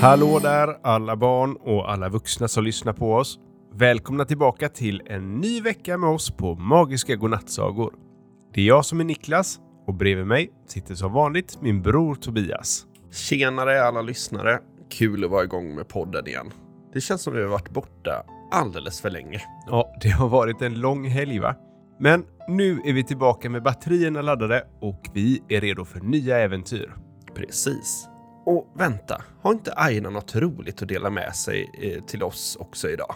Hallå där alla barn och alla vuxna som lyssnar på oss. Välkomna tillbaka till en ny vecka med oss på Magiska Godnattsagor. Det är jag som är Niklas och bredvid mig sitter som vanligt min bror Tobias. Tjenare alla lyssnare! Kul att vara igång med podden igen. Det känns som vi har varit borta alldeles för länge. Ja, det har varit en lång helg va? Men nu är vi tillbaka med batterierna laddade och vi är redo för nya äventyr. Precis. Och vänta, har inte Aina något roligt att dela med sig eh, till oss också idag?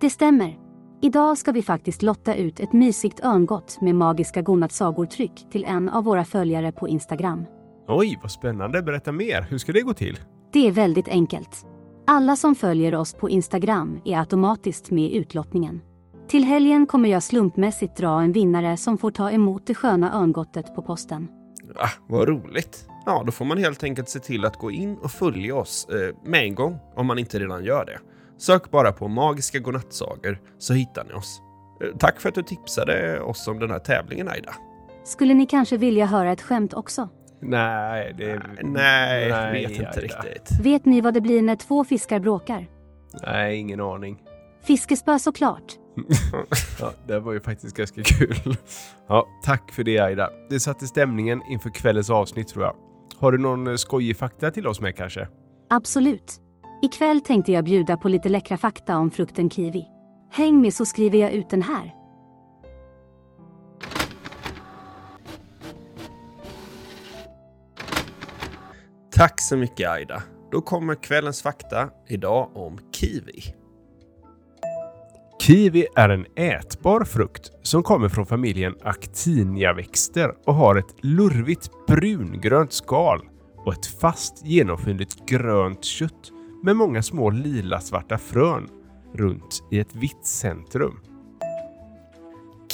Det stämmer. Idag ska vi faktiskt lotta ut ett mysigt örngott med magiska godnattsagor-tryck till en av våra följare på Instagram. Oj, vad spännande. Berätta mer. Hur ska det gå till? Det är väldigt enkelt. Alla som följer oss på Instagram är automatiskt med i utlottningen. Till helgen kommer jag slumpmässigt dra en vinnare som får ta emot det sköna örngottet på posten. Ah, vad roligt! Ja, då får man helt enkelt se till att gå in och följa oss eh, med en gång om man inte redan gör det. Sök bara på Magiska Godnattsagor så hittar ni oss. Eh, tack för att du tipsade oss om den här tävlingen Aida. Skulle ni kanske vilja höra ett skämt också? Nej, det... Nej, jag vet inte Aida. riktigt. Vet ni vad det blir när två fiskar bråkar? Nej, ingen aning. Fiskespö såklart. Ja, det var ju faktiskt ganska kul. Ja, tack för det Aida. Det satte stämningen inför kvällens avsnitt tror jag. Har du någon eh, skojig fakta till oss med kanske? Absolut. Ikväll tänkte jag bjuda på lite läckra fakta om frukten kiwi. Häng med så skriver jag ut den här. Tack så mycket Aida. Då kommer kvällens fakta idag om kiwi. Kiwi är en ätbar frukt som kommer från familjen actiniaväxter och har ett lurvigt brungrönt skal och ett fast genomskinligt grönt kött med många små lila svarta frön runt i ett vitt centrum.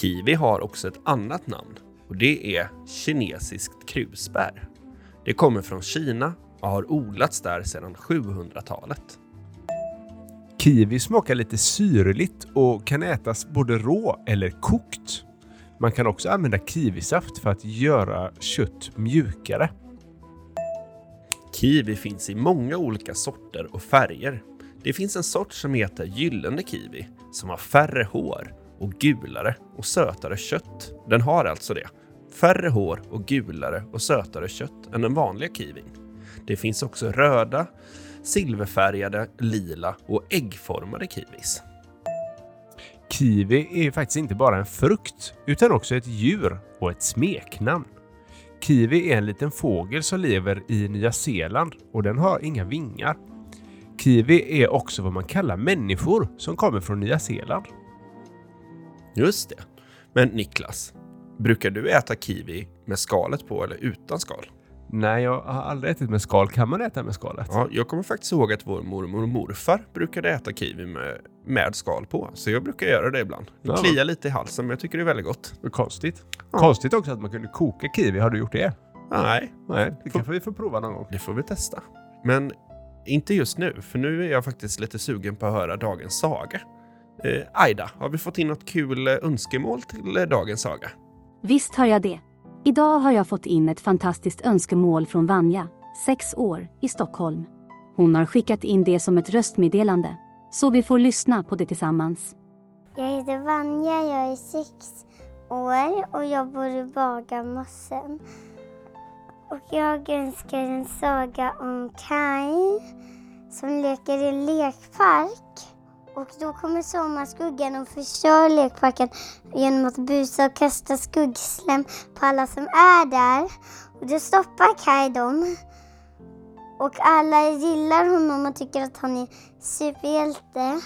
Kiwi har också ett annat namn och det är kinesiskt krusbär. Det kommer från Kina och har odlats där sedan 700-talet. Kiwi smakar lite syrligt och kan ätas både rå eller kokt. Man kan också använda kiwisaft för att göra kött mjukare. Kiwi finns i många olika sorter och färger. Det finns en sort som heter gyllene kiwi som har färre hår och gulare och sötare kött. Den har alltså det. Färre hår och gulare och sötare kött än den vanliga kiwin. Det finns också röda, silverfärgade, lila och äggformade kiwis. Kiwi är faktiskt inte bara en frukt utan också ett djur och ett smeknamn. Kiwi är en liten fågel som lever i Nya Zeeland och den har inga vingar. Kiwi är också vad man kallar människor som kommer från Nya Zeeland. Just det. Men Niklas, brukar du äta kiwi med skalet på eller utan skal? Nej, jag har aldrig ätit med skal. Kan man äta med skalet? Ja, jag kommer faktiskt ihåg att vår mormor och morfar brukade äta kiwi med, med skal på. Så jag brukar göra det ibland. Det Ja. kliar lite i halsen men jag tycker det är väldigt gott. Konstigt. Ja. Konstigt också att man kunde koka kiwi. Har du gjort det? Nej, Nej, det kanske vi får prova någon gång. det får vi testa. Men inte just nu, för nu är jag faktiskt lite sugen på att höra dagens saga. Eh, Aida, har vi fått in något kul eh, önskemål till eh, dagens saga? Visst har jag det. Idag har jag fått in ett fantastiskt önskemål från Vanja, 6 år, i Stockholm. Hon har skickat in det som ett röstmeddelande. Så vi får lyssna på det tillsammans. Jag heter Vanja, jag är sex år och jag bor i Bagarmossen. Och jag önskar en saga om Kai som leker i en lekpark. Och då kommer sommarskuggan och förstör lekparken genom att busa och kasta skuggslem på alla som är där. Och då stoppar Kai dem. Och alla gillar honom och tycker att han är superhjälte.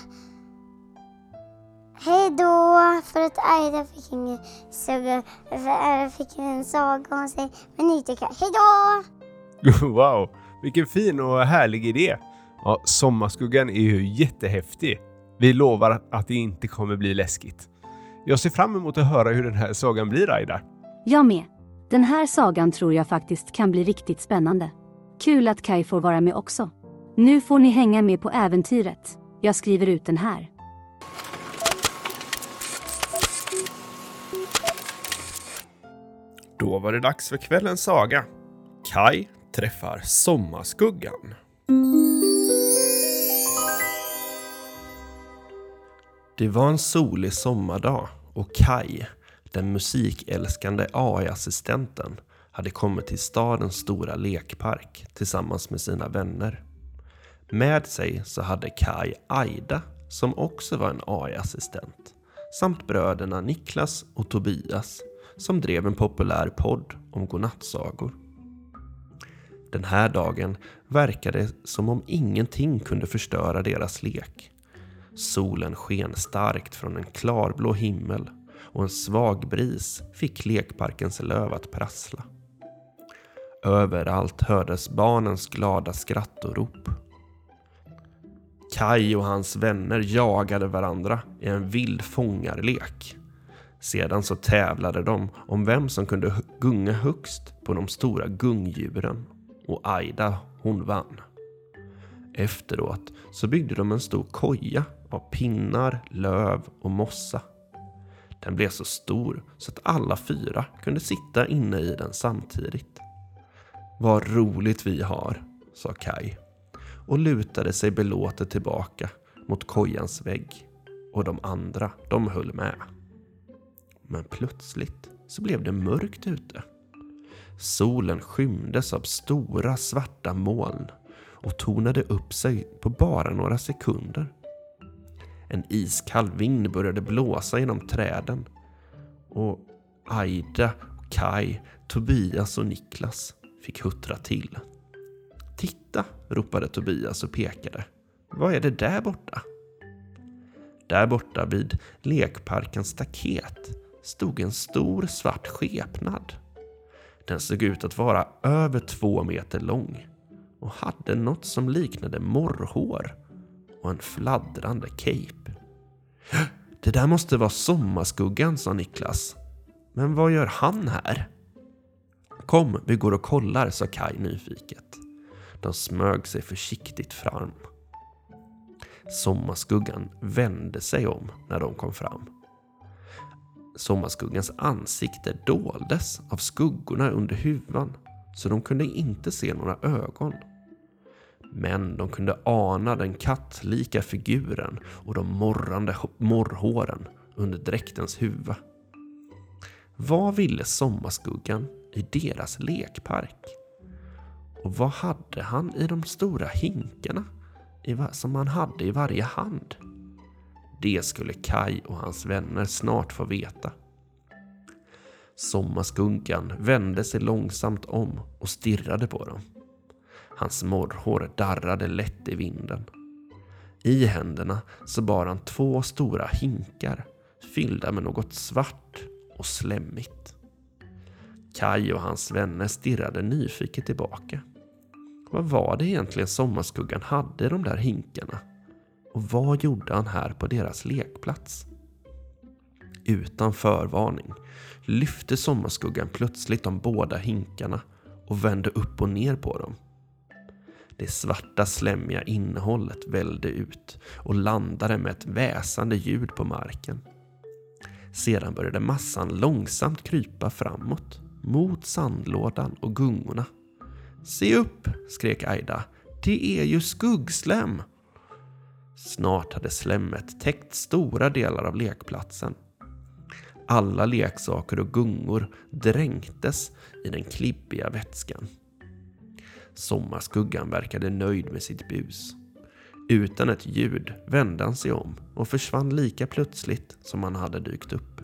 Hej då! För att Aida fick ingen saga, för eh, Aida fick en saga om sig. Men inte tycker hej då! Wow, vilken fin och härlig idé. Ja, Sommarskuggan är ju jättehäftig. Vi lovar att det inte kommer bli läskigt. Jag ser fram emot att höra hur den här sagan blir, Aida. Jag med. Den här sagan tror jag faktiskt kan bli riktigt spännande. Kul att Kai får vara med också. Nu får ni hänga med på äventyret. Jag skriver ut den här. Då var det dags för kvällens saga. Kai träffar sommarskuggan. Det var en solig sommardag och Kai, den musikälskande AI-assistenten, hade kommit till stadens stora lekpark tillsammans med sina vänner. Med sig så hade Kai Aida, som också var en AI-assistent, samt bröderna Niklas och Tobias, som drev en populär podd om godnattsagor. Den här dagen verkade som om ingenting kunde förstöra deras lek. Solen sken starkt från en klarblå himmel och en svag bris fick lekparkens löv att prassla. Överallt hördes barnens glada skratt och rop. Kai och hans vänner jagade varandra i en vild fångarlek. Sedan så tävlade de om vem som kunde gunga högst på de stora gungdjuren och Aida, hon vann. Efteråt så byggde de en stor koja av pinnar, löv och mossa. Den blev så stor så att alla fyra kunde sitta inne i den samtidigt. Vad roligt vi har, sa Kai och lutade sig belåtet tillbaka mot kojans vägg. Och de andra, de höll med. Men plötsligt så blev det mörkt ute. Solen skymdes av stora svarta moln och tornade upp sig på bara några sekunder. En iskall vind började blåsa genom träden och Aida, Kai, Tobias och Niklas fick huttra till. Titta, ropade Tobias och pekade. Vad är det där borta? Där borta vid lekparkens staket stod en stor svart skepnad. Den såg ut att vara över två meter lång och hade något som liknade morrhår och en fladdrande cape. Det där måste vara Sommarskuggan, sa Niklas. Men vad gör han här? Kom, vi går och kollar, sa Kai nyfiket. De smög sig försiktigt fram. Sommarskuggan vände sig om när de kom fram. Sommarskuggans ansikte doldes av skuggorna under huvan så de kunde inte se några ögon. Men de kunde ana den kattlika figuren och de morrande morrhåren under dräktens huva. Vad ville Sommarskuggan i deras lekpark? Och vad hade han i de stora hinkarna som han hade i varje hand? Det skulle Kai och hans vänner snart få veta. Sommarskunkan vände sig långsamt om och stirrade på dem. Hans morrhår darrade lätt i vinden. I händerna så bar han två stora hinkar fyllda med något svart och slemmigt. Kai och hans vänner stirrade nyfiket tillbaka. Vad var det egentligen Sommarskuggan hade i de där hinkarna? Och vad gjorde han här på deras lekplats? Utan förvarning lyfte Sommarskuggan plötsligt de båda hinkarna och vände upp och ner på dem. Det svarta slemmiga innehållet vällde ut och landade med ett väsande ljud på marken. Sedan började massan långsamt krypa framåt, mot sandlådan och gungorna. Se upp, skrek Aida. Det är ju skuggslem! Snart hade slemmet täckt stora delar av lekplatsen. Alla leksaker och gungor dränktes i den klibbiga vätskan. Sommarskuggan verkade nöjd med sitt bus. Utan ett ljud vände han sig om och försvann lika plötsligt som han hade dykt upp.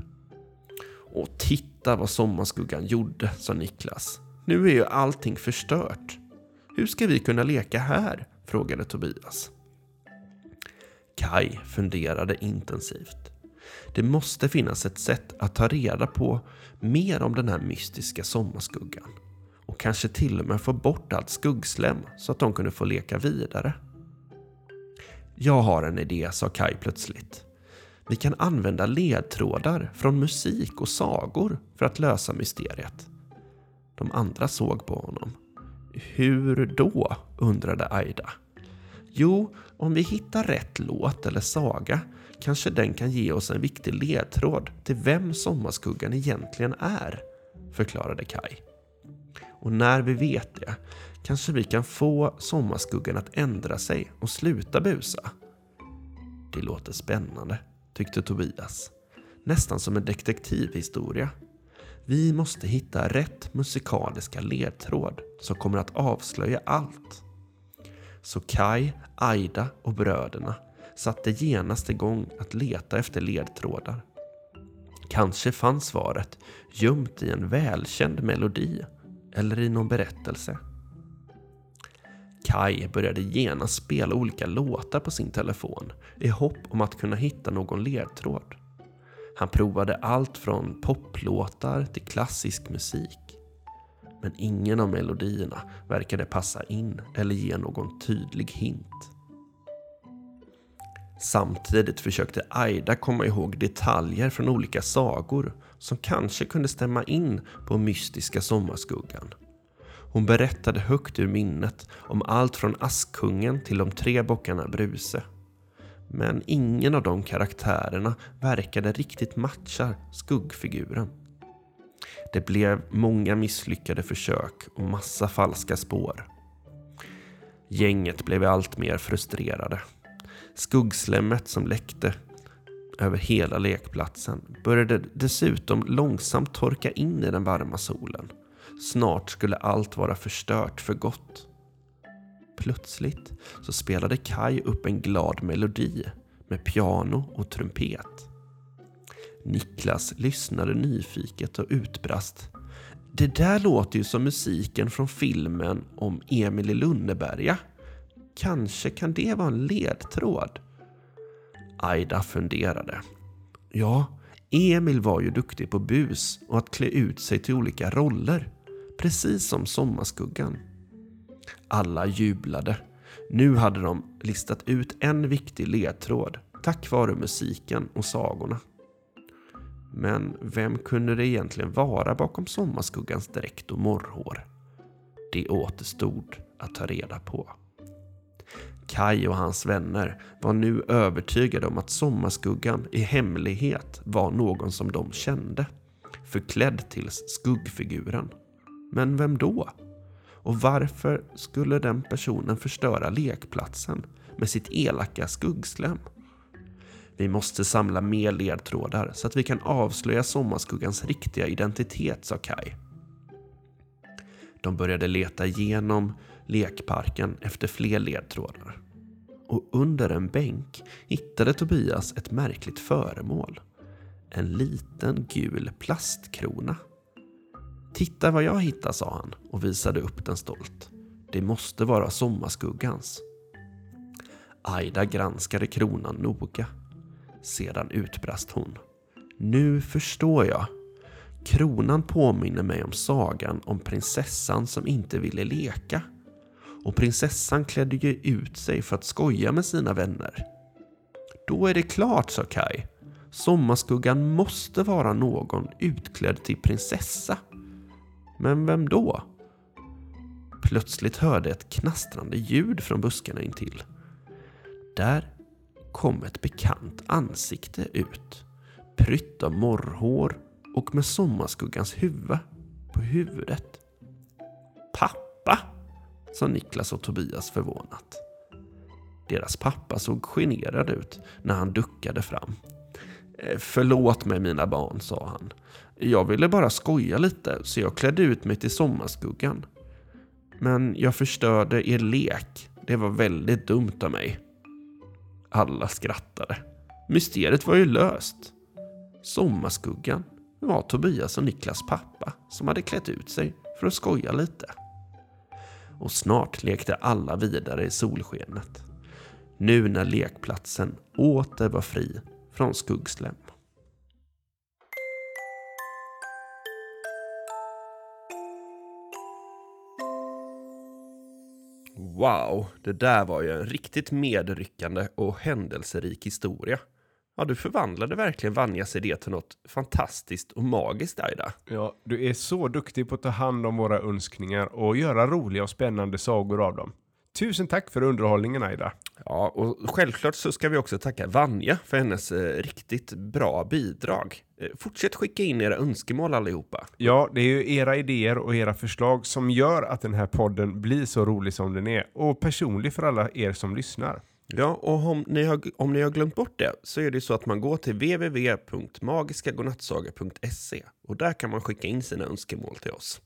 Och titta vad Sommarskuggan gjorde, sa Niklas. Nu är ju allting förstört. Hur ska vi kunna leka här? frågade Tobias. Kai funderade intensivt. Det måste finnas ett sätt att ta reda på mer om den här mystiska sommarskuggan. Och kanske till och med få bort allt skuggslem så att de kunde få leka vidare. Jag har en idé, sa Kai plötsligt. Vi kan använda ledtrådar från musik och sagor för att lösa mysteriet. De andra såg på honom. Hur då? undrade Aida. Jo, om vi hittar rätt låt eller saga kanske den kan ge oss en viktig ledtråd till vem Sommarskuggan egentligen är, förklarade Kai. Och när vi vet det kanske vi kan få Sommarskuggan att ändra sig och sluta busa. Det låter spännande, tyckte Tobias. Nästan som en detektivhistoria. Vi måste hitta rätt musikaliska ledtråd som kommer att avslöja allt. Så Kai, Aida och bröderna satte genast igång att leta efter ledtrådar. Kanske fanns svaret gömt i en välkänd melodi eller i någon berättelse. Kai började genast spela olika låtar på sin telefon i hopp om att kunna hitta någon ledtråd. Han provade allt från poplåtar till klassisk musik. Men ingen av melodierna verkade passa in eller ge någon tydlig hint. Samtidigt försökte Aida komma ihåg detaljer från olika sagor som kanske kunde stämma in på mystiska sommarskuggan. Hon berättade högt ur minnet om allt från Askungen till de tre bockarna Bruse. Men ingen av de karaktärerna verkade riktigt matcha skuggfiguren. Det blev många misslyckade försök och massa falska spår. Gänget blev allt mer frustrerade. Skuggslemmet som läckte över hela lekplatsen började dessutom långsamt torka in i den varma solen. Snart skulle allt vara förstört för gott. Plötsligt så spelade Kai upp en glad melodi med piano och trumpet. Niklas lyssnade nyfiket och utbrast. Det där låter ju som musiken från filmen om Emil i Lönneberga. Kanske kan det vara en ledtråd? Aida funderade. Ja, Emil var ju duktig på bus och att klä ut sig till olika roller. Precis som Sommarskuggan. Alla jublade. Nu hade de listat ut en viktig ledtråd tack vare musiken och sagorna. Men vem kunde det egentligen vara bakom Sommarskuggans dräkt och morrhår? Det återstod att ta reda på. Kai och hans vänner var nu övertygade om att Sommarskuggan i hemlighet var någon som de kände. Förklädd till skuggfiguren. Men vem då? Och varför skulle den personen förstöra lekplatsen med sitt elaka skuggslem? Vi måste samla mer ledtrådar så att vi kan avslöja Sommarskuggans riktiga identitet, sa Kai. De började leta igenom lekparken efter fler ledtrådar. Och under en bänk hittade Tobias ett märkligt föremål. En liten gul plastkrona. Titta vad jag hittade, sa han och visade upp den stolt. Det måste vara sommarskuggans. Aida granskade kronan noga. Sedan utbrast hon. Nu förstår jag. Kronan påminner mig om sagan om prinsessan som inte ville leka. Och prinsessan klädde ju ut sig för att skoja med sina vänner. Då är det klart, sa Kai. Sommarskuggan måste vara någon utklädd till prinsessa. Men vem då? Plötsligt hörde ett knastrande ljud från buskarna intill. Där kom ett bekant ansikte ut. Prytt av morrhår och med sommarskuggans huvud på huvudet. Pappa! Sa Niklas och Tobias förvånat. Deras pappa såg generad ut när han duckade fram. Eh, förlåt mig mina barn, sa han. Jag ville bara skoja lite så jag klädde ut mig till sommarskuggan. Men jag förstörde er lek. Det var väldigt dumt av mig. Alla skrattade. Mysteriet var ju löst. Sommarskuggan var Tobias och Niklas pappa som hade klätt ut sig för att skoja lite. Och snart lekte alla vidare i solskenet. Nu när lekplatsen åter var fri från skuggslem. Wow, det där var ju en riktigt medryckande och händelserik historia. Ja, du förvandlade verkligen Vanjas idé till något fantastiskt och magiskt, Aida. Ja, du är så duktig på att ta hand om våra önskningar och göra roliga och spännande sagor av dem. Tusen tack för underhållningen Aida. Ja, och självklart så ska vi också tacka Vanja för hennes eh, riktigt bra bidrag. Eh, fortsätt skicka in era önskemål allihopa. Ja, det är ju era idéer och era förslag som gör att den här podden blir så rolig som den är och personlig för alla er som lyssnar. Ja, och om ni, har, om ni har glömt bort det så är det så att man går till www.magiskagodnattsaga.se och där kan man skicka in sina önskemål till oss.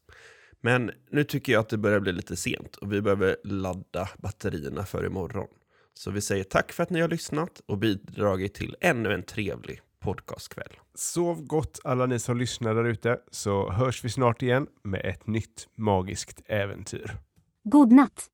Men nu tycker jag att det börjar bli lite sent och vi behöver ladda batterierna för imorgon. Så vi säger tack för att ni har lyssnat och bidragit till ännu en trevlig podcastkväll. Sov gott alla ni som lyssnar där ute så hörs vi snart igen med ett nytt magiskt äventyr. God natt!